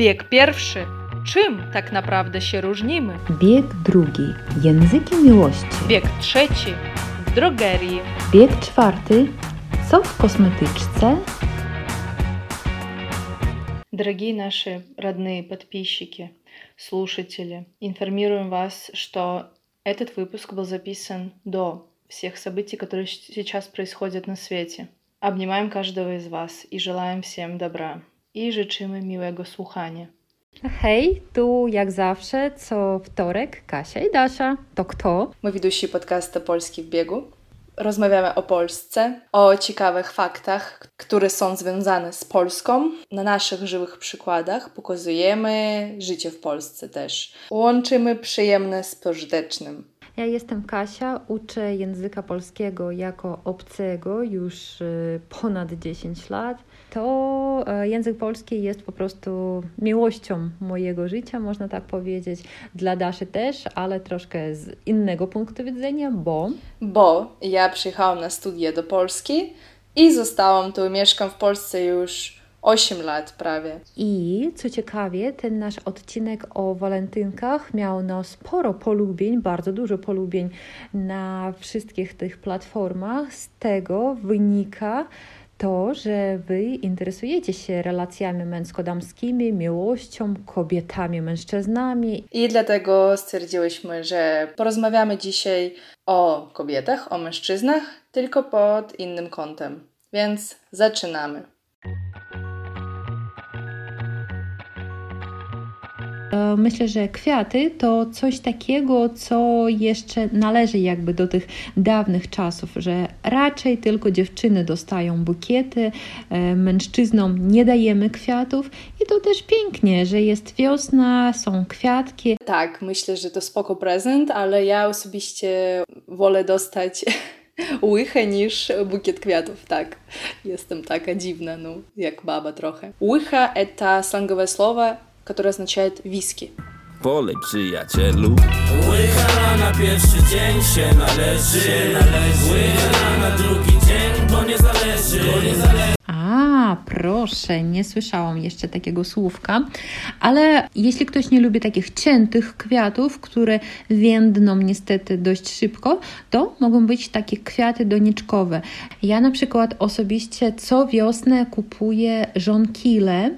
Bieg pierwszy. Czym tak naprawdę się różnimy? Bieg drugi. Języki miłości. Bieg trzeci. W drogerii. Bieg czwarty. Co в косметyczce? Дорогие наши родные подписчики, слушатели, информируем вас, что этот выпуск был записан до всех событий, которые сейчас происходят на свете. Обнимаем каждого из вас и желаем всем добра. i życzymy miłego słuchania. Hej, tu jak zawsze co wtorek Kasia i Dasza. To kto? Mówi dusi podcastu Polski w biegu. Rozmawiamy o Polsce, o ciekawych faktach, które są związane z Polską. Na naszych żywych przykładach pokazujemy życie w Polsce też. Łączymy przyjemne z pożytecznym. Ja jestem Kasia, uczę języka polskiego jako obcego już y, ponad 10 lat. To e, język polski jest po prostu miłością mojego życia, można tak powiedzieć. Dla Daszy też, ale troszkę z innego punktu widzenia, bo. Bo ja przyjechałam na studia do Polski i zostałam tu, mieszkam w Polsce już 8 lat prawie. I co ciekawie, ten nasz odcinek o walentynkach miał no sporo polubień, bardzo dużo polubień na wszystkich tych platformach. Z tego wynika to, że Wy interesujecie się relacjami męsko-damskimi, miłością, kobietami, mężczyznami. I dlatego stwierdziłyśmy, że porozmawiamy dzisiaj o kobietach, o mężczyznach, tylko pod innym kątem. Więc zaczynamy. Myślę, że kwiaty to coś takiego, co jeszcze należy jakby do tych dawnych czasów, że raczej tylko dziewczyny dostają bukiety, e, mężczyznom nie dajemy kwiatów i to też pięknie, że jest wiosna, są kwiatki. Tak, myślę, że to spoko prezent, ale ja osobiście wolę dostać łychę niż bukiet kwiatów, tak. Jestem taka dziwna, no, jak baba trochę. Łycha – to slangowe słowo которое означает «виски». Polej przyjacielu Łycha na pierwszy dzień się należy, się należy. Łycha na drugi dzień, bo nie zależy. A, proszę, nie słyszałam jeszcze takiego słówka, ale jeśli ktoś nie lubi takich ciętych kwiatów, które więdną niestety dość szybko, to mogą być takie kwiaty doniczkowe. Ja na przykład osobiście co wiosnę kupuję żonkile,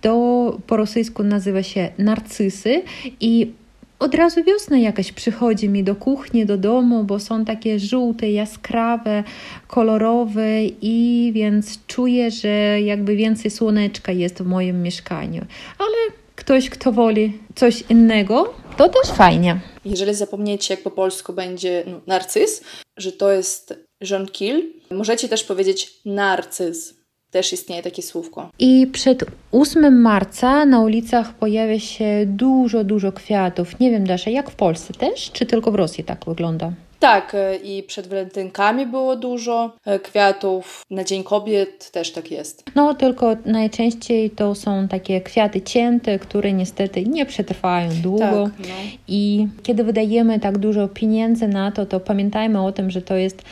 to po rosyjsku nazywa się narcysy i od razu wiosna jakaś przychodzi mi do kuchni, do domu, bo są takie żółte, jaskrawe, kolorowe i więc czuję, że jakby więcej słoneczka jest w moim mieszkaniu. Ale ktoś, kto woli coś innego, to też fajnie. Jeżeli zapomniecie, jak po polsku będzie no, narcyz, że to jest żonkil, możecie też powiedzieć narcyz też istnieje takie słówko. I przed 8 marca na ulicach pojawia się dużo, dużo kwiatów. Nie wiem, Dasza, jak w Polsce też, czy tylko w Rosji tak wygląda? Tak, e, i przed walentynkami było dużo e, kwiatów. Na Dzień Kobiet też tak jest. No, tylko najczęściej to są takie kwiaty cięte, które niestety nie przetrwają długo. Tak, no. I kiedy wydajemy tak dużo pieniędzy na to, to pamiętajmy o tym, że to jest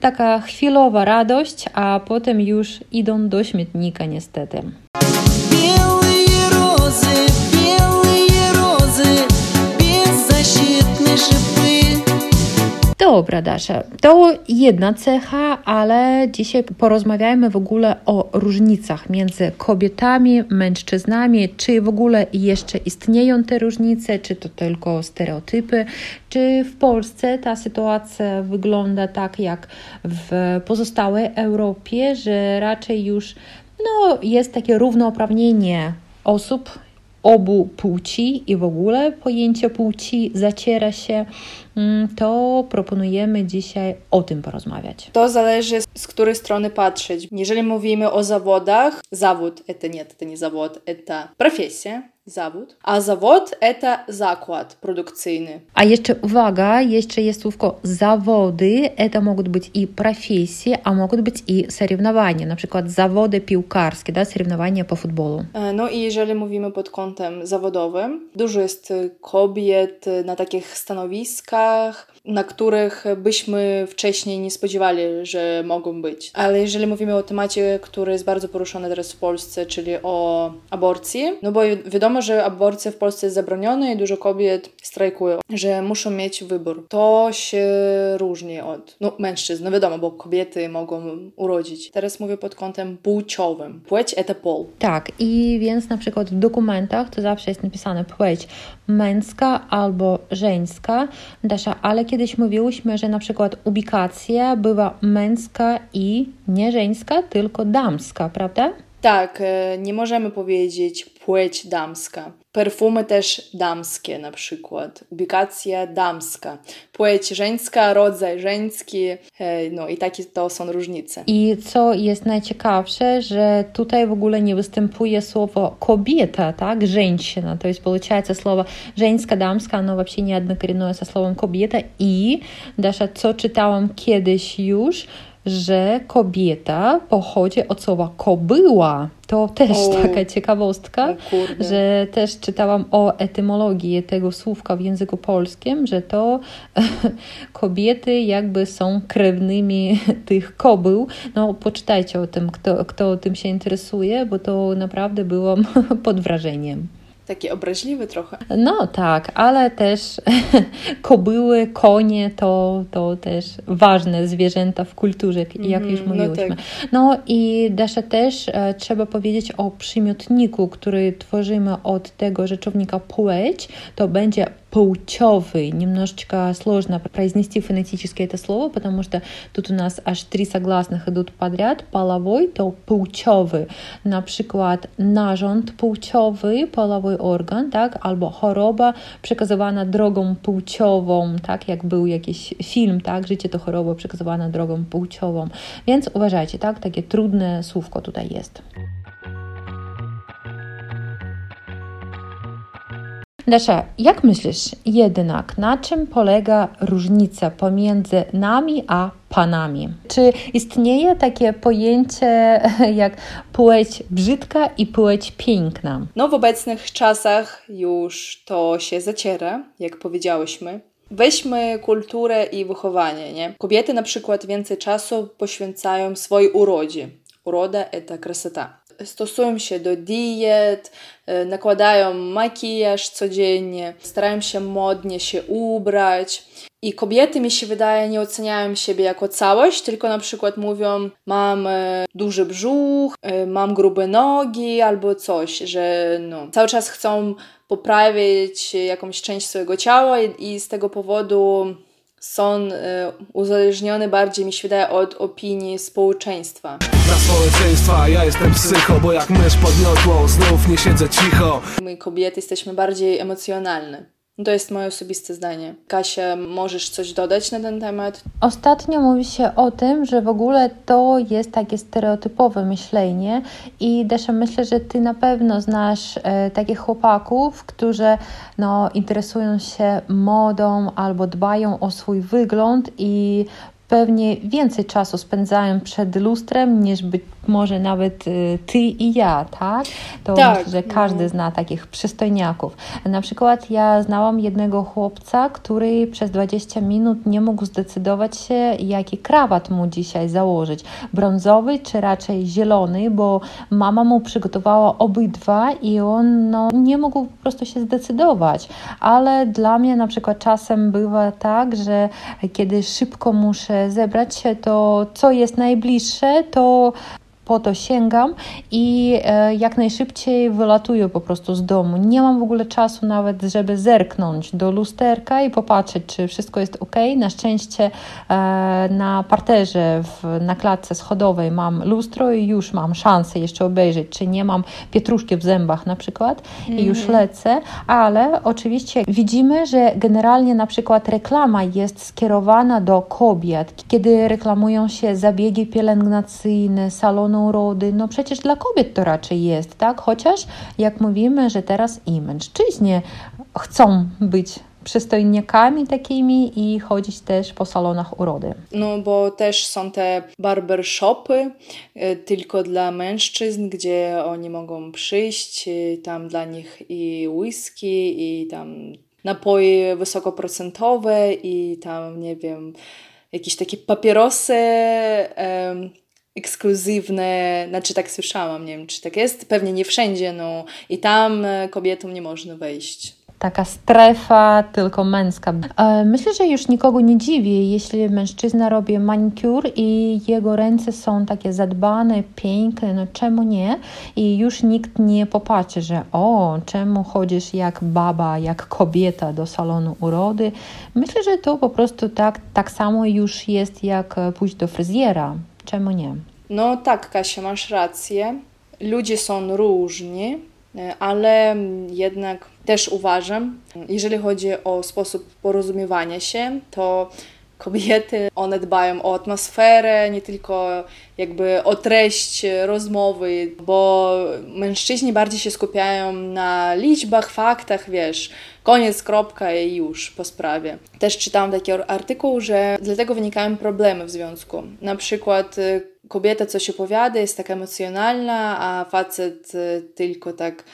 taka chwilowa radość, a potem już idą do śmietnika niestety. Dobra, Dasza, to jedna cecha, ale dzisiaj porozmawiajmy w ogóle o różnicach między kobietami, mężczyznami, czy w ogóle jeszcze istnieją te różnice, czy to tylko stereotypy, czy w Polsce ta sytuacja wygląda tak jak w pozostałej Europie, że raczej już no, jest takie równouprawnienie osób obu płci i w ogóle pojęcie płci zaciera się, mm, to proponujemy dzisiaj o tym porozmawiać. To zależy z której strony patrzeć. Jeżeli mówimy o zawodach, zawód e, to nie, to nie zawód, e, to profesja zawód, a zawód to zakład produkcyjny. A jeszcze uwaga, jeszcze jest słówko zawody, to mogą być i profesje, a mogą być i соревнования, na przykład zawody piłkarskie, da, соревнования po futbolu. No i jeżeli mówimy pod kątem zawodowym, dużo jest kobiet na takich stanowiskach, na których byśmy wcześniej nie spodziewali, że mogą być. Ale jeżeli mówimy o temacie, który jest bardzo poruszony teraz w Polsce, czyli o aborcji, no bo wiadomo, że aborcja w Polsce jest zabroniona i dużo kobiet strajkują, że muszą mieć wybór. To się różni od no, mężczyzn. No wiadomo, bo kobiety mogą urodzić. Teraz mówię pod kątem płciowym. Płeć to pol. Tak, i więc na przykład w dokumentach to zawsze jest napisane płeć męska albo żeńska. Dasza, ale kiedyś mówiłyśmy, że na przykład ubikacja bywa męska i nie żeńska, tylko damska, prawda? Tak, e, nie możemy powiedzieć płeć damska. Perfumy też damskie na przykład. Ubikacja damska. Płeć żeńska, rodzaj żeński. E, no i takie to są różnice. I co jest najciekawsze, że tutaj w ogóle nie występuje słowo kobieta, tak? Żeńщина. To jest получается słowo żeńska, damska, no вообще nie однокоренное со słowem kobieta. I, Dasza, co czytałam kiedyś już, że kobieta pochodzi od słowa kobyła. To też o, taka ciekawostka, że też czytałam o etymologii tego słówka w języku polskim, że to kobiety jakby są krewnymi tych kobył. No poczytajcie o tym, kto, kto tym się interesuje, bo to naprawdę byłam pod wrażeniem. Taki obraźliwy trochę. No tak, ale też kobyły, konie to, to też ważne zwierzęta w kulturze, jak mm, już mhm, no mówiłyśmy. No, tak. no i Dasza też e, trzeba powiedzieć o przymiotniku, który tworzymy od tego rzeczownika płeć, to będzie паучевый. Немножечко сложно произнести фонетически это слово, потому что тут у нас аж три согласных идут подряд. Половой to płciowy. Na przykład narząd płciowy, polowy organ, tak? Albo choroba przekazywana drogą płciową, tak? Jak był jakiś film, tak? Życie to choroba przekazywana drogą płciową. Więc uważajcie, tak? Takie trudne słówko tutaj jest. Dasza, jak myślisz jednak, na czym polega różnica pomiędzy nami a panami? Czy istnieje takie pojęcie jak płeć brzydka i płeć piękna? No, w obecnych czasach już to się zaciera, jak powiedziałyśmy. Weźmy kulturę i wychowanie, nie? Kobiety na przykład więcej czasu poświęcają swojej urodzie. Uroda to krasota stosują się do diet, e, nakładają makijaż codziennie, starają się modnie się ubrać. I kobiety, mi się wydaje, nie oceniają siebie jako całość, tylko na przykład mówią: Mam e, duży brzuch, e, mam grube nogi albo coś, że no, cały czas chcą poprawić jakąś część swojego ciała i, i z tego powodu są y, uzależnione bardziej, mi się wydaje, od opinii społeczeństwa. Dla społeczeństwa ja jestem psycho, bo jak mysz podniosło, znów nie siedzę cicho. My kobiety jesteśmy bardziej emocjonalne. To jest moje osobiste zdanie. Kasia, możesz coś dodać na ten temat? Ostatnio mówi się o tym, że w ogóle to jest takie stereotypowe myślenie i Desza, myślę, że Ty na pewno znasz e, takich chłopaków, którzy no, interesują się modą albo dbają o swój wygląd i pewnie więcej czasu spędzają przed lustrem niż być może nawet y, ty i ja, tak? To tak, myślę, że każdy no. zna takich przystojniaków. Na przykład ja znałam jednego chłopca, który przez 20 minut nie mógł zdecydować się, jaki krawat mu dzisiaj założyć. Brązowy czy raczej zielony, bo mama mu przygotowała obydwa i on no, nie mógł po prostu się zdecydować. Ale dla mnie na przykład czasem bywa tak, że kiedy szybko muszę zebrać się, to co jest najbliższe, to po to sięgam i e, jak najszybciej wylatuję po prostu z domu. Nie mam w ogóle czasu nawet, żeby zerknąć do lusterka i popatrzeć, czy wszystko jest ok. Na szczęście e, na parterze, w, na klatce schodowej mam lustro i już mam szansę jeszcze obejrzeć, czy nie mam pietruszki w zębach na przykład mm i już mhm. lecę, ale oczywiście widzimy, że generalnie na przykład reklama jest skierowana do kobiet, kiedy reklamują się zabiegi pielęgnacyjne, salony urody, no przecież dla kobiet to raczej jest, tak? Chociaż jak mówimy, że teraz i mężczyźni chcą być przystojniakami takimi i chodzić też po salonach urody. No bo też są te barbershopy y, tylko dla mężczyzn, gdzie oni mogą przyjść, y, tam dla nich i whisky, i tam napoje wysokoprocentowe i tam, nie wiem, jakieś takie papierosy ekskluzywne, znaczy tak słyszałam, nie wiem czy tak jest, pewnie nie wszędzie, no i tam e, kobietom nie można wejść taka strefa tylko męska. E, myślę, że już nikogo nie dziwi, jeśli mężczyzna robi manikur i jego ręce są takie zadbane, piękne, no czemu nie? I już nikt nie popatrzy, że o, czemu chodzisz jak baba, jak kobieta do salonu urody. Myślę, że to po prostu tak, tak samo już jest jak pójść do fryzjera. Czemu nie? No tak, Kasia, masz rację. Ludzie są różni, ale jednak też uważam, jeżeli chodzi o sposób porozumiewania się, to kobiety, one dbają o atmosferę, nie tylko jakby o treść rozmowy, bo mężczyźni bardziej się skupiają na liczbach, faktach, wiesz, koniec, kropka i już po sprawie. Też czytałam taki artykuł, że dlatego wynikają problemy w związku. Na przykład y, kobieta coś opowiada, jest taka emocjonalna, a facet y, tylko tak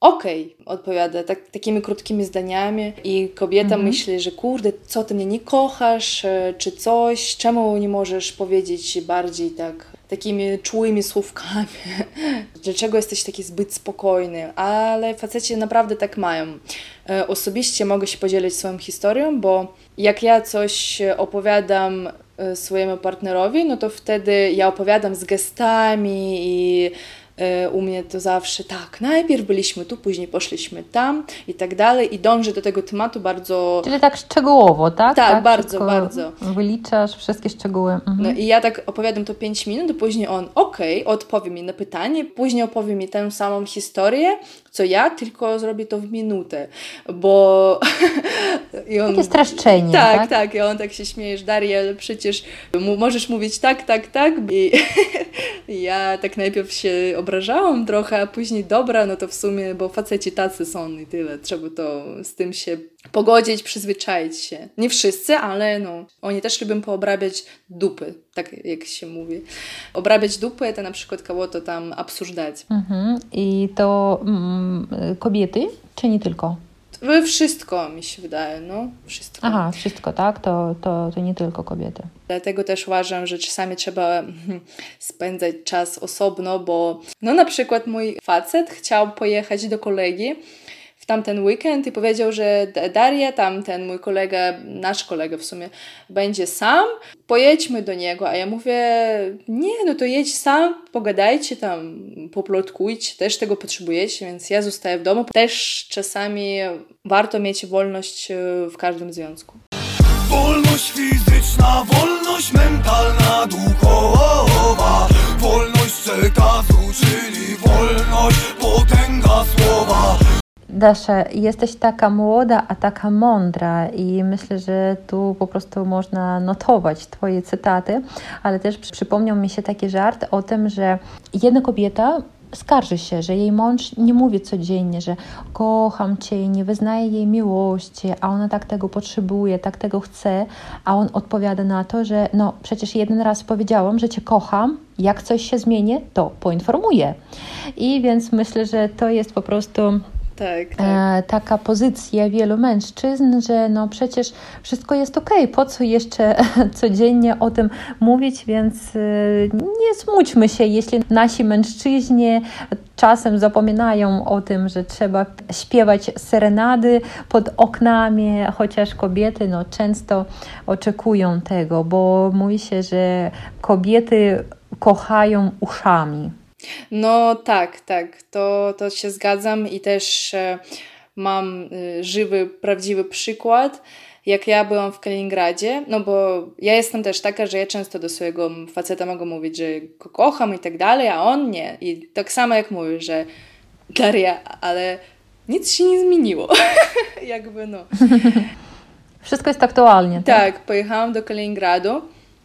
okej, okay, odpowiada tak, takimi krótkimi zdaniami i kobieta mhm. myśli, że kurde, co ty mnie nie kochasz, e, czy coś, czemu nie możesz powiedzieć bardziej tak, takimi czułymi słówkami, dlaczego jesteś taki zbyt spokojny, ale faceci naprawdę tak mają. E, osobiście mogę się podzielić swoją historią, bo jak ja coś opowiadam e, swojemu partnerowi, no to wtedy ja opowiadam z gestami i u mnie to zawsze tak, najpierw byliśmy tu, później poszliśmy tam i tak dalej i dążę do tego tematu bardzo... Czyli tak szczegółowo, tak? Tak, tak bardzo, bardzo. Wyliczasz wszystkie szczegóły. Mhm. No i ja tak opowiadam to 5 minut, później on okej, okay, odpowie mi na pytanie, później opowie mi tę samą historię, co ja, tylko zrobię to w minutę, bo... I on... Takie streszczenie, tak? Tak, tak, i on tak się śmieje, Daria, ale przecież możesz mówić tak, tak, tak i ja tak najpierw się obrażałam trochę, a później dobra, no to w sumie, bo faceci tacy są i tyle, trzeba to z tym się pogodzić, przyzwyczaić się. Nie wszyscy, ale no, oni też lubią poobrabiać dupy, tak jak się mówi. Obrabiać dupy to na przykład kogo-to tam absurdać. Mhm. I to mm, kobiety, czy nie tylko? Wszystko mi się wydaje, no. Wszystko. Aha, wszystko, tak? To, to, to nie tylko kobiety. Dlatego też uważam, że czasami trzeba spędzać czas osobno, bo no na przykład mój facet chciał pojechać do kolegi tamten weekend i powiedział, że Daria, tam ten mój kolega, nasz kolega w sumie, będzie sam, pojedźmy do niego. A ja mówię, nie, no to jedź sam, pogadajcie tam, poplotkujcie, też tego potrzebujecie, więc ja zostaję w domu. Też czasami warto mieć wolność e, w każdym związku. Wolność fizyczna, wolność mentalna, duchowa, wolność przekazu, czyli wolność, potęga słowa. Dasza, jesteś taka młoda, a taka mądra i myślę, że tu po prostu można notować Twoje cytaty, ale też przypomniał mi się taki żart o tym, że jedna kobieta skarży się, że jej mąż nie mówi codziennie, że kocham cię nie wyznaje jej miłości, a ona tak tego potrzebuje, tak tego chce, a on odpowiada na to, że no przecież jeden raz powiedziałam, że cię kocham, jak coś się zmieni, to poinformuję. I więc myślę, że to jest po prostu tak, tak. E, taka pozycja wielu mężczyzn, że no przecież wszystko jest ok, po co jeszcze codziennie o tym mówić, więc e, nie smućmy się, jeśli nasi mężczyźni czasem zapominają o tym, że trzeba śpiewać serenady pod oknami, chociaż kobiety no, często oczekują tego, bo mówi się, że kobiety kochają uszami. No tak, tak, to, to się zgadzam i też e, mam e, żywy, prawdziwy przykład. Jak ja byłam w Kaliningradzie, no bo ja jestem też taka, że ja często do swojego faceta mogę mówić, że go kocham i tak dalej, a on nie. I tak samo jak mówię, że Daria, ale nic się nie zmieniło. Jakby no. Wszystko jest aktualnie. Tak? tak, pojechałam do Kaliningradu,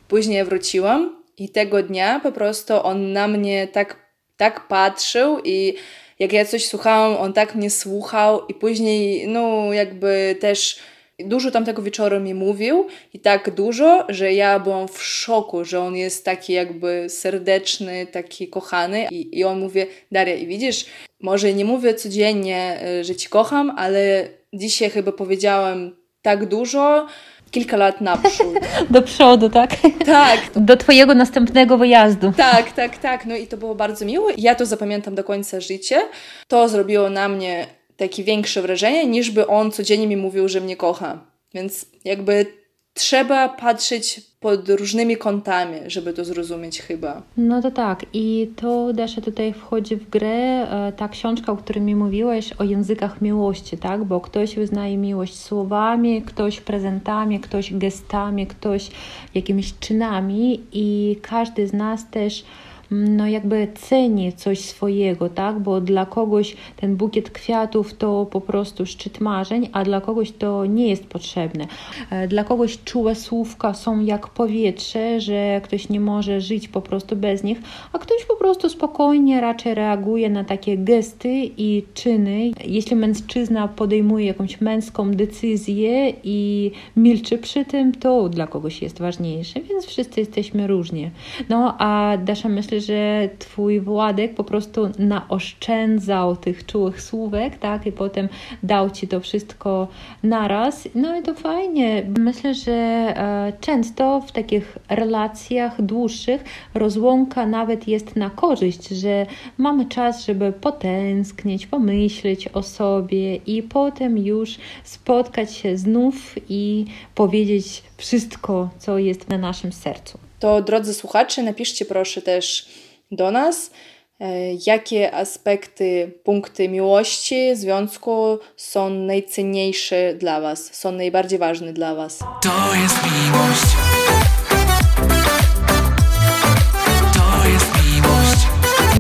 później wróciłam i tego dnia po prostu on na mnie tak tak patrzył i jak ja coś słuchałam, on tak mnie słuchał i później, no jakby też dużo tamtego wieczoru mi mówił i tak dużo, że ja byłam w szoku, że on jest taki jakby serdeczny, taki kochany i, i on mówi, Daria, i widzisz, może nie mówię codziennie, e, że ci kocham, ale dzisiaj chyba powiedziałam tak dużo, kilka lat naprzód. Do przodu, tak? Tak. Do Twojego następnego wyjazdu. Tak, tak, tak. No i to było bardzo miłe. Ja to zapamiętam do końca życia. To zrobiło na mnie takie większe wrażenie, niż by on codziennie mi mówił, że mnie kocha. Więc jakby trzeba patrzeć pod różnymi kątami, żeby to zrozumieć chyba. No to tak. I to też tutaj wchodzi w grę e, ta książka, o której mi mówiłaś, o językach miłości, tak? Bo ktoś wyznaje miłość słowami, ktoś prezentami, ktoś gestami, ktoś jakimiś czynami i każdy z nas też no jakby ceni coś swojego, tak? Bo dla kogoś ten bukiet kwiatów to po prostu szczyt marzeń, a dla kogoś to nie jest potrzebne. E, dla kogoś czułe słówka są jak powietrze, że ktoś nie może żyć po prostu bez nich, a ktoś po prostu spokojnie raczej reaguje na takie gesty i czyny. Jeśli mężczyzna podejmuje jakąś męską decyzję i milczy przy tym, to dla kogoś jest ważniejsze, więc wszyscy jesteśmy różni. No a Dasza myślę, że twój Władek po prostu naoszczędzał tych czułych słówek, tak, i potem dał ci to wszystko naraz. No i to fajnie. Myślę, że e, często w takich relacjach dłuższych rozłąka nawet jest na korzyść, że mamy czas, żeby potęsknić, pomyśleć o sobie i potem już spotkać się znów i powiedzieć wszystko, co jest na naszym sercu to drodzy słuchacze, napiszcie proszę też do nas, e, jakie aspekty, punkty miłości, związku są najcenniejsze dla Was, są najbardziej ważne dla Was. To jest miłość.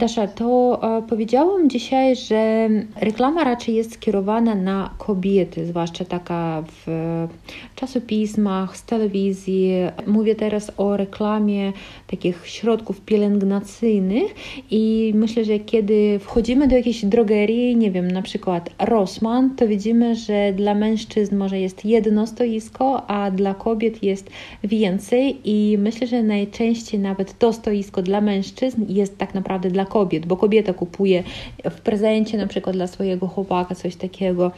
Dasza, to e, powiedziałam dzisiaj, że reklama raczej jest skierowana na kobiety, zwłaszcza taka w czasopismach, z telewizji. Mówię teraz o reklamie takich środków pielęgnacyjnych i myślę, że kiedy wchodzimy do jakiejś drogerii, nie wiem, na przykład Rossmann, to widzimy, że dla mężczyzn może jest jedno stoisko, a dla kobiet jest więcej i myślę, że najczęściej nawet to stoisko dla mężczyzn jest tak naprawdę dla kobiet, bo kobieta kupuje w prezencie na przykład dla swojego chłopaka coś takiego.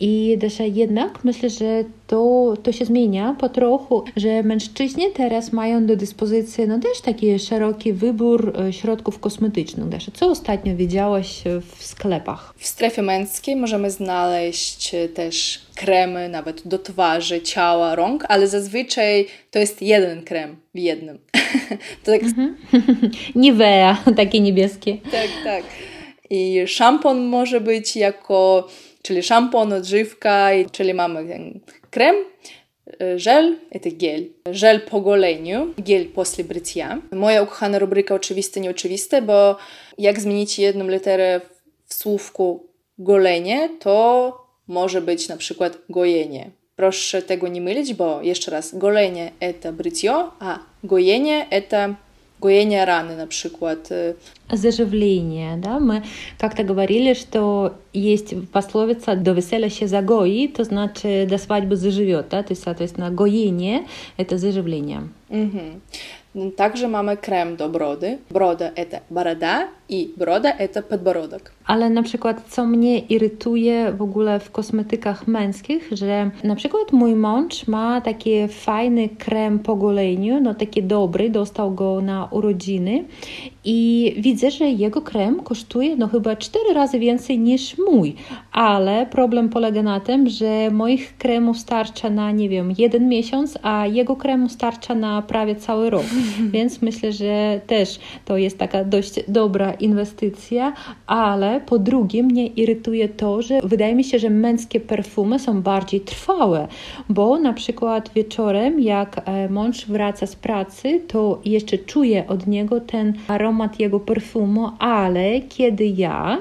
I też jednak myślę, że to, to się zmienia po trochu, że mężczyźni teraz mają do dyspozycji no też taki szeroki wybór e, środków kosmetycznych. Też. Co ostatnio widziałaś w sklepach? W strefie męskiej możemy znaleźć e, też kremy nawet do twarzy, ciała, rąk, ale zazwyczaj to jest jeden krem w jednym. to tak... Mhm. Nivea, takie niebieskie. Tak, tak. I szampon może być jako, czyli szampon, odżywka, czyli mamy krem, żel, to gel. Żel po goleniu, gel после бритья. Moja ukochana rubryka oczywiste, nieoczywiste, bo jak zmienić jedną literę w słówku golenie, to może być na przykład gojenie. Proszę tego nie mylić, bo jeszcze raz, golenie to бритье, a gojenie to гоение раны, на przykład. Заживление, да, мы как-то говорили, что есть пословица «до веселья się загои», то значит «до свадьбы заживет», да, то есть, соответственно, гоение — это заживление. Угу. Также mamy krem do brody. Broda to boroda i broda to podborodek. Ale na przykład, co mnie irytuje w ogóle w kosmetykach męskich, że na przykład mój mąż ma taki fajny krem po goleniu, no taki dobry, dostał go na urodziny i widzę, że jego krem kosztuje no chyba cztery razy więcej niż mój, ale problem polega na tym, że moich kremów starcza na, nie wiem, jeden miesiąc, a jego kremu starcza na prawie cały rok. Więc myślę, że też to jest taka dość dobra inwestycja, ale po drugie mnie irytuje to, że wydaje mi się, że męskie perfumy są bardziej trwałe, bo na przykład wieczorem, jak e, mąż wraca z pracy, to jeszcze czuję od niego ten aromat jego perfumu, ale kiedy ja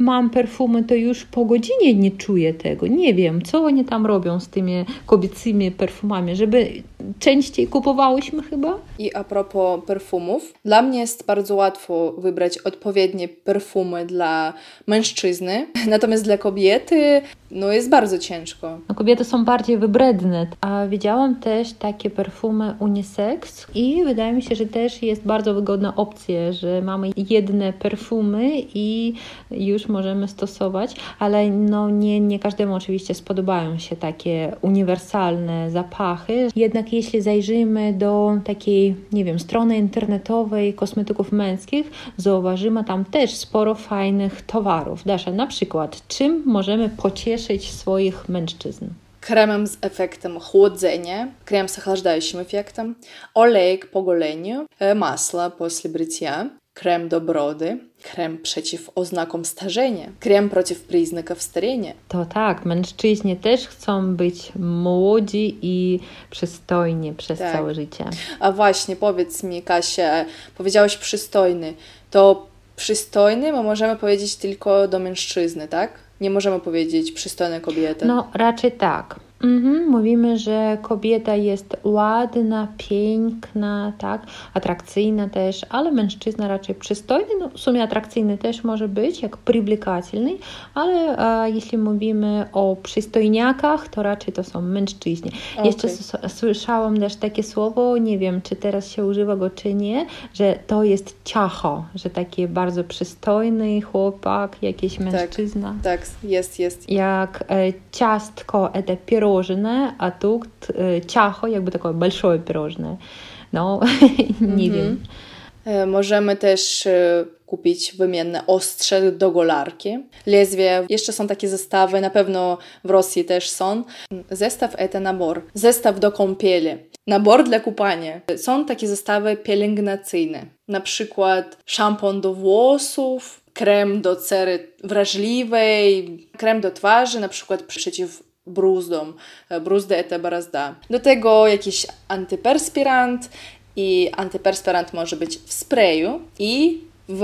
mam perfumy, to już po godzinie nie czuję tego. Nie wiem, co oni tam robią z tymi kobiecymi perfumami, żeby częściej kupowałyśmy chyba. I a propos perfumów, dla mnie jest bardzo łatwo wybrać odpowiednie perfumy dla mężczyzny, natomiast dla kobiety no jest bardzo ciężko. No, kobiety są bardziej wybredne, a widziałam też takie perfumy unisex i wydaje mi się, że też jest bardzo wygodna opcja, że mamy jedne perfumy i już możemy stosować, ale no nie, nie każdemu oczywiście spodobają się takie uniwersalne zapachy. Jednak jeśli zajrzymy do takiej, nie wiem, strony internetowej kosmetyków męskich, zauważymy tam też sporo fajnych towarów. Dasza, na przykład, czym możemy pocieszyć swoich mężczyzn? Kremem z efektem chłodzenia, krem z ochładzającym efektem, olejek po goleniu, e, masła po brycia, krem do brody, krem przeciw oznakom starzenia, krem przeciw przyznakom starzenia. To tak, mężczyźni też chcą być młodzi i przystojni przez tak. całe życie. A właśnie, powiedz mi, Kasia, powiedziałaś przystojny, to przystojny my możemy powiedzieć tylko do mężczyzny, tak? Nie możemy powiedzieć przystojna kobieta. No, raczej tak. Mhm, mówimy, że kobieta jest ładna, piękna, tak, atrakcyjna też, ale mężczyzna raczej przystojny, no, w sumie atrakcyjny też może być, jak przywlekatelny, ale a, jeśli mówimy o przystojniakach, to raczej to są mężczyźni. Okay. Jeszcze słyszałam też takie słowo, nie wiem, czy teraz się używa go, czy nie, że to jest ciacho, że taki bardzo przystojny chłopak, jakiś tak, mężczyzna. Tak, tak jest, jest. Jak e, ciastko, e, pierogi, пирожное, а тут э, ciacho, jakby takie большое пирожное. No, nie wiem. Możemy też kupić wymienne ostrze do golarki. Lezwie, jeszcze są takie zestawy, na pewno w Rosji też są. Zestaw to nabor. Zestaw do kąpieli. Nabor dla kupania. Są takie zestawy pielęgnacyjne. Na przykład szampon do włosów, krem do cery wrażliwej, krem do twarzy, na przykład przeciw bruzdom. Bruzdy это борозда. Do tego jakiś antyperspirant i antyperspirant może być w sprayu i w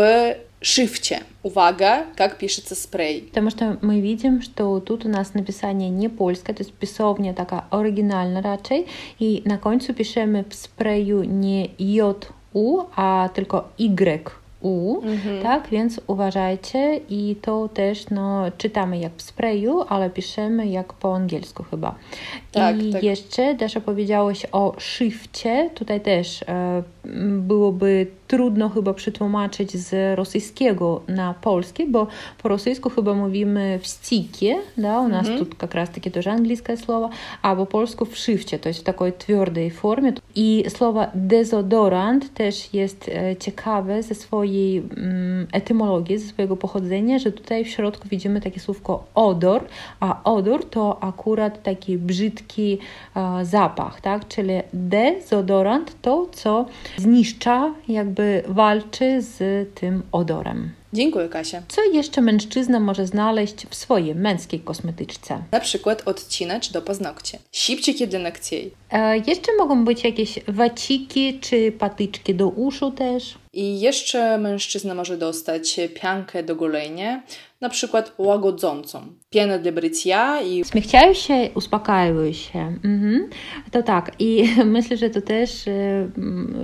шрифте. Увага, как пишется спрей. Потому что мы видим, что тут у нас написание не польское, то есть писовня такая оригинальна raczej i na końcu piszemy w sprayu nie J, U, a tylko Y u, mhm. tak? Więc uważajcie i to też no, czytamy jak w sprayu, ale piszemy jak po angielsku chyba. Tak, I tak. jeszcze też opowiedziałeś o szyfcie. Tutaj też e, byłoby trudno chyba przetłumaczyć z rosyjskiego na polski, bo po rosyjsku chyba mówimy w stikie, да, у нас mm -hmm. тут как раз таки тоже английское слово, а по polsku w szyfcie, to jest w takiej twardej formie. I słowo dezodorant też jest e, ciekawe ze swojej mm, etymologii, ze swojego pochodzenia, że tutaj w środku widzimy takie słówko odor, a odor to akurat taki brzydki e, zapach, tak? Czyli dezodorant to, co zniszcza jakby walczy z tym odorem. Dziękuję, Kasia. Co jeszcze mężczyzna może znaleźć w swojej męskiej kosmetyczce? Na przykład odcinacz do paznokci, sipciki dla nogciej. E, jeszcze mogą być jakieś waciki czy patyczki do uszu też. I jeszcze mężczyzna może dostać piankę do golenia, na przykład łagodzącą. Pianę dla brycia i... Śmiechciają się, uspokajają się. Mhm. To tak. I myślę, że to też e,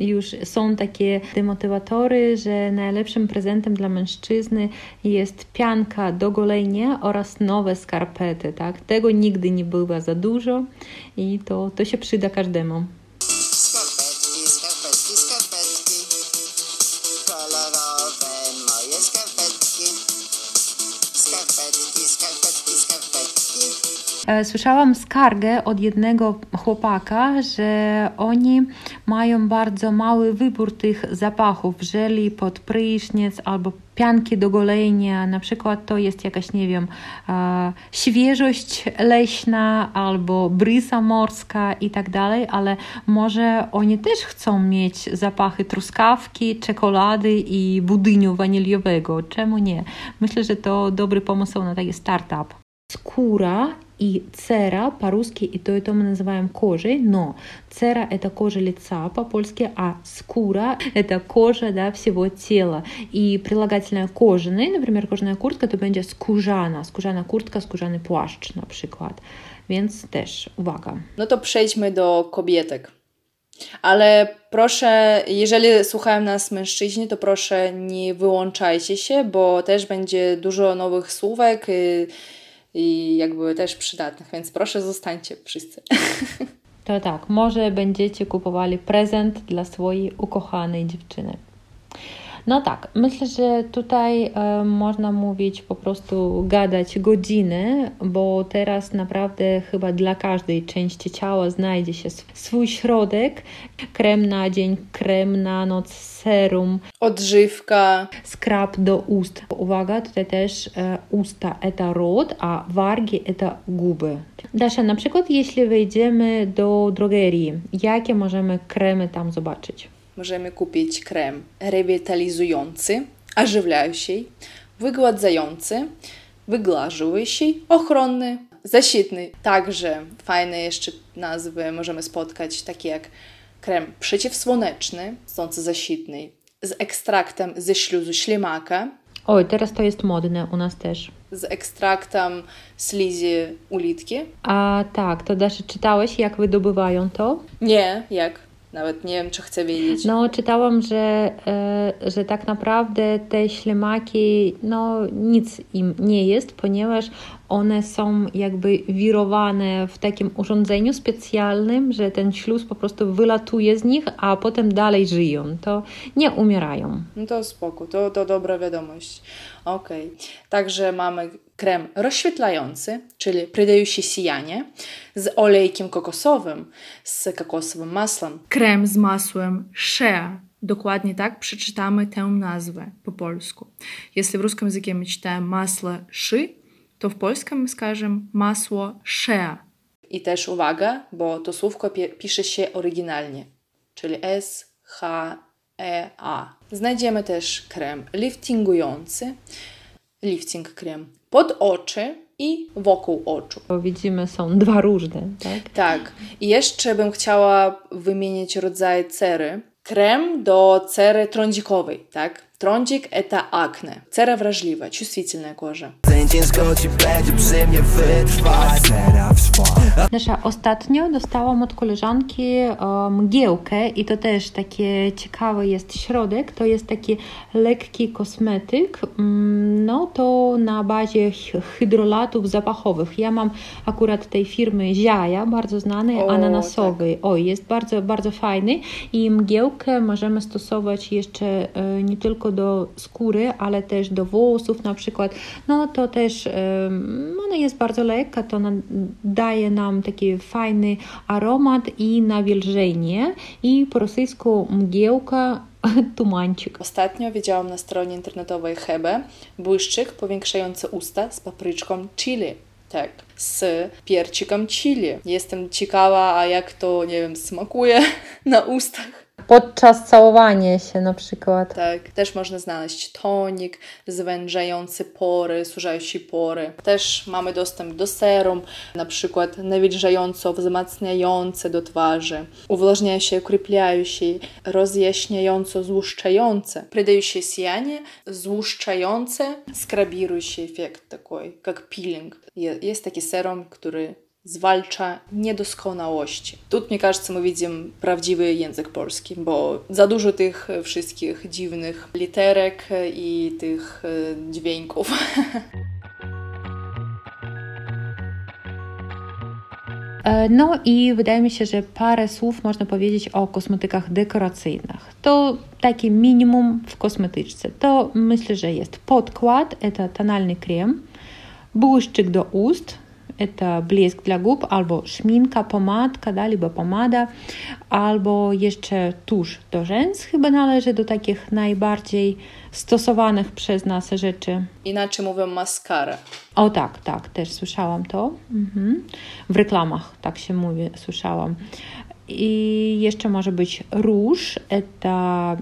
już są takie demotywatory, że najlepszym prezentem dla mężczyzny jest pianka do golenia oraz nowe skarpety. Tak? Tego nigdy nie było za dużo i to, to się przyda każdemu. E, słyszałam skargę od jednego chłopaka, że oni mają bardzo mały wybór tych zapachów, żeli pod prysznic albo pianki do golenia, na przykład to jest jakaś, nie wiem, e, świeżość leśna albo brysa morska i tak dalej, ale może oni też chcą mieć zapachy truskawki, czekolady i budyniu waniliowego. Czemu nie? Myślę, że to dobry pomysł na taki startup. Skóra и цера по-русски и то и то мы называем кожей, но цера это кожа лица по-польски, а скура это кожа да, всего тела. И прилагательное кожаный, например, кожаная куртка, to będzie skórzana, skórzana kurtka, skórzany płaszcz na przykład. Więc też uwaga. No to przejdźmy do kobietek. Ale proszę, jeżeli słuchają nas mężczyźni, to proszę nie wyłączajcie się, bo też będzie dużo nowych słówek i, jakby też przydatnych, więc proszę zostańcie wszyscy. To tak, może będziecie kupowali prezent dla swojej ukochanej dziewczyny. No tak, myślę, że tutaj e, można mówić po prostu gadać godziny, bo teraz naprawdę chyba dla każdej części ciała znajdzie się swój środek. Krem na dzień, krem na noc, serum. Odżywka. Skrab do ust. Uwaga, tutaj też e, usta to rot, a wargi to guby. Dasza, na przykład jeśli wejdziemy do drogerii, jakie możemy kremy tam zobaczyć? Możemy kupić krem rewitalizujący, ożywiający, wygładzający, wygłażujący, ochronny, zaświtny. Także fajne jeszcze nazwy możemy spotkać, takie jak krem przeciwsłoneczny, sący zaświtny, z ekstraktem ze śluzu ślimaka. Oj, teraz to jest modne u nas też. Z ekstraktem slizi ulitki. A tak, to Dasza, czytałeś, jak wydobywają to? Nie, jak? Nawet nie wiem, czy chcę wiedzieć. No, czytałam, że, e, że tak naprawdę te ślimaki, no nic im nie jest, ponieważ one są jakby wirowane w takim urządzeniu specjalnym, że ten śluz po prostu wylatuje z nich, a potem dalej żyją. To nie umierają. No to spoko, to, to dobra wiadomość. Okej. Okay. Także mamy krem rozświetlający, czyli przydaющий сияnie, z olejkiem kokosowym, z kokosowym masłem. Krem z masłem shea. Dokładnie tak przeczytamy tę nazwę po polsku. Jeśli w ruskim języku my czytamy masło szy, to w polskim skażemy masło shea. I też uwaga, bo to słówko pisze się oryginalnie, czyli S, H, E, A. Znajdziemy też krem liftingujący, lifting krem pod oczy i wokół oczu. Bo widzimy, są dwa różne, tak? Tak. I jeszcze bym chciała wymienić rodzaj cery. Krem do cery trądzikowej, tak? Trądzik – to akne. Cera wrażliwa, чувствительная кожа. Ciężko ci będzie przy mnie wytrwać. Nasza ostatnio dostałam od koleżanki e, mgiełkę i to też takie ciekawy jest środek. To jest taki lekki kosmetyk. Mm, no to na bazie hydrolatów zapachowych. Ja mam akurat tej firmy Ziaja, bardzo znanej, o, ananasowej. Tak. Oj, jest bardzo, bardzo fajny i mgiełkę możemy stosować jeszcze e, nie tylko do skóry, ale też do włosów na przykład. No to też ona jest bardzo lekka, to daje nam taki fajny aromat i nawilżenie i po rosyjsku mgiełka tumancik. Ostatnio widziałam na stronie internetowej Hebe błyszczyk powiększający usta z papryczką chili. Tak, z piercikiem chili. Jestem ciekawa, a jak to, nie wiem, smakuje na ustach podczas całowania się na przykład. Tak, też można znaleźć tonik zwężający pory, sużający pory. Też mamy dostęp do serum, na przykład nawilżająco wzmacniające do twarzy, uwłażniające, ukrypliające, rozjaśniająco złuszczające, придающее сияние, złuszczające, skrabiрующий efekt такой, jak peeling. Jest taki serum, który zwalcza niedoskonałości. Tu, mnie кажется, my widzimy prawdziwy język polski, bo za dużo tych wszystkich dziwnych literek i tych e, dźwięków. E, no i wydaje mi się, że parę słów można powiedzieć o kosmetykach dekoracyjnych. To takie minimum w kosmetyczce. To myślę, że jest podkład, to tonalny krem, błyszczyk do ust, это блеск dla gub, albo szminka, pomadka, da, albo pomada, albo jeszcze tusz do rzęs. Chyba należy do takich najbardziej stosowanych przez nas rzeczy. Inaczej mówią maskara. O tak, tak, też słyszałam to. Mhm. W reklamach tak się mówi, słyszałam. I jeszcze może być róż, to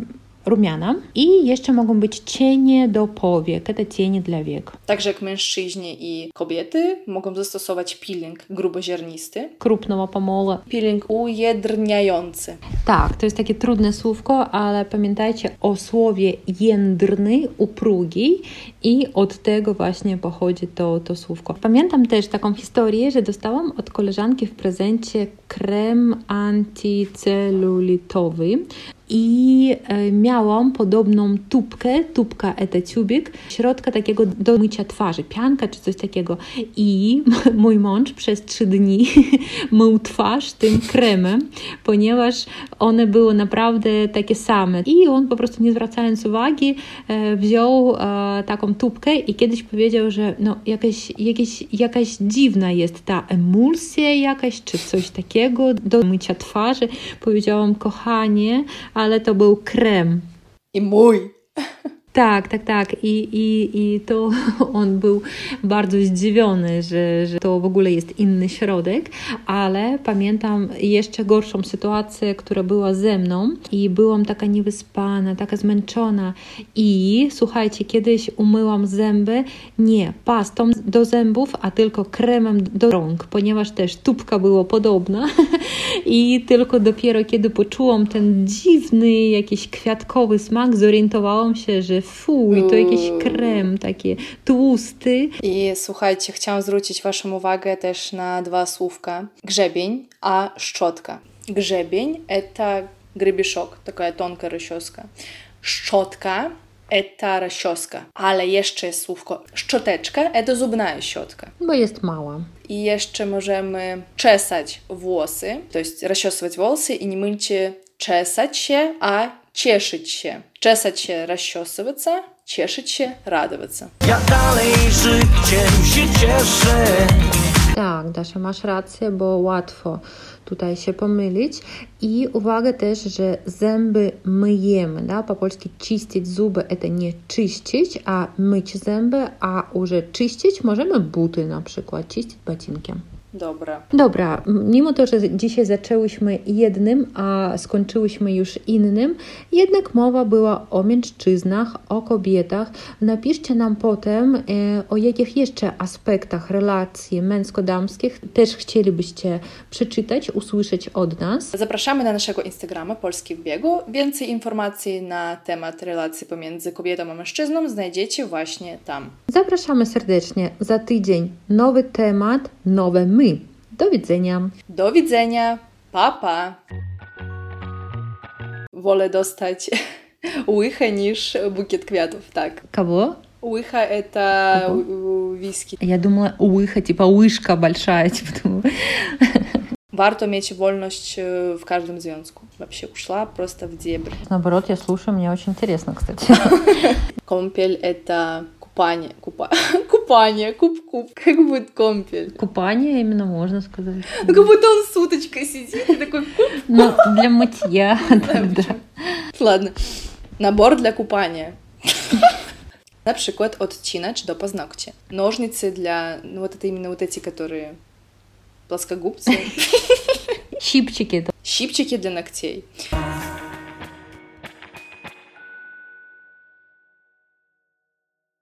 rumiana i jeszcze mogą być cienie do powiek, te cienie dla wiek. Także jak mężczyźni i kobiety mogą zastosować peeling gruboziarnisty. Krupnego pomola. Peeling ujedrniający. Tak, to jest takie trudne słówko, ale pamiętajcie o słowie jędrny, uprugi i od tego właśnie pochodzi to, to słówko. Pamiętam też taką historię, że dostałam od koleżanki w prezencie krem antycelulitowy i e, miałam podobną tubkę, tubka eta tubik, środka takiego do mycia twarzy, pianka czy coś takiego. I mój mąż przez trzy dni mył twarz tym kremem, ponieważ one były naprawdę takie same. I on po prostu nie zwracając uwagi e, wziął e, taką tubkę i kiedyś powiedział, że no jakaś, jakaś, jakaś dziwna jest ta emulsja jakaś, czy coś takiego do mycia twarzy. Powiedziałam, kochanie, ale to był krem. I mój. Tak, tak, tak. I, i, i to on był bardzo zdziwiony, że, że to w ogóle jest inny środek, ale pamiętam jeszcze gorszą sytuację, która była ze mną i byłam taka niewyspana, taka zmęczona i słuchajcie, kiedyś umyłam zęby nie pastą do zębów, a tylko kremem do rąk, ponieważ też tubka była podobna i tylko dopiero kiedy poczułam ten dziwny, jakiś kwiatkowy smak, zorientowałam się, że fuj, to jakiś krem taki tłusty. I słuchajcie, chciałam zwrócić Waszą uwagę też na dwa słówka. Grzebień, a szczotka. Grzebień – это гребешок, такая тонкая расческа. Szczotka – это расческа. Ale jeszcze jest słówko szczoteczka – это зубная щетка. Bo jest mała. I jeszcze możemy czesać włosy, to jest расчесывать волосы и не мыльте czesać się, a cieszyć się. Czesać się, rozsiosywać, cieszyć się, radować. Ja dalej życiem się cieszę. Tak, Dasza, masz rację, bo łatwo tutaj się pomylić. I uwaga też, że zęby myjemy, da? po polsku czyścić zuby to nie czyścić, a myć zęby, a już czyścić możemy buty na przykład, czyścić bacinkiem. Dobra. Dobra, mimo to, że dzisiaj zaczęłyśmy jednym, a skończyłyśmy już innym, jednak mowa była o mężczyznach, o kobietach. Napiszcie nam potem, e, o jakich jeszcze aspektach relacji męsko-damskich też chcielibyście przeczytać, usłyszeć od nas. Zapraszamy na naszego Instagrama Polski w biegu. Więcej informacji na temat relacji pomiędzy kobietą a mężczyzną znajdziecie właśnie tam. Zapraszamy serdecznie. Za tydzień nowy temat, nowe my. Do widzenia. Do widzenia. Papa. Pa. Wolę dostać łychę niż bukiet kwiatów, tak. Кого? Łycha это whisky. Я думала, łycha, типа łyżka большая, типа. Warto mieć wolność w każdym związku. Вообще ушла просто в дебри. Наоборот, я слушаю, мне очень интересно, кстати. Компель это Купание. Купа... Купание. Куп-куп. Как будет компель? Купание именно можно сказать. Ну, как будто он с уточкой сидит и такой куп Ну, для мытья. Ладно. Nabor dla kupania. На przykład odcinacz do paznokci. Ножницы для... Ну, вот это именно вот эти, которые... Плоскогубцы. Щипчики. Щипчики для ногтей.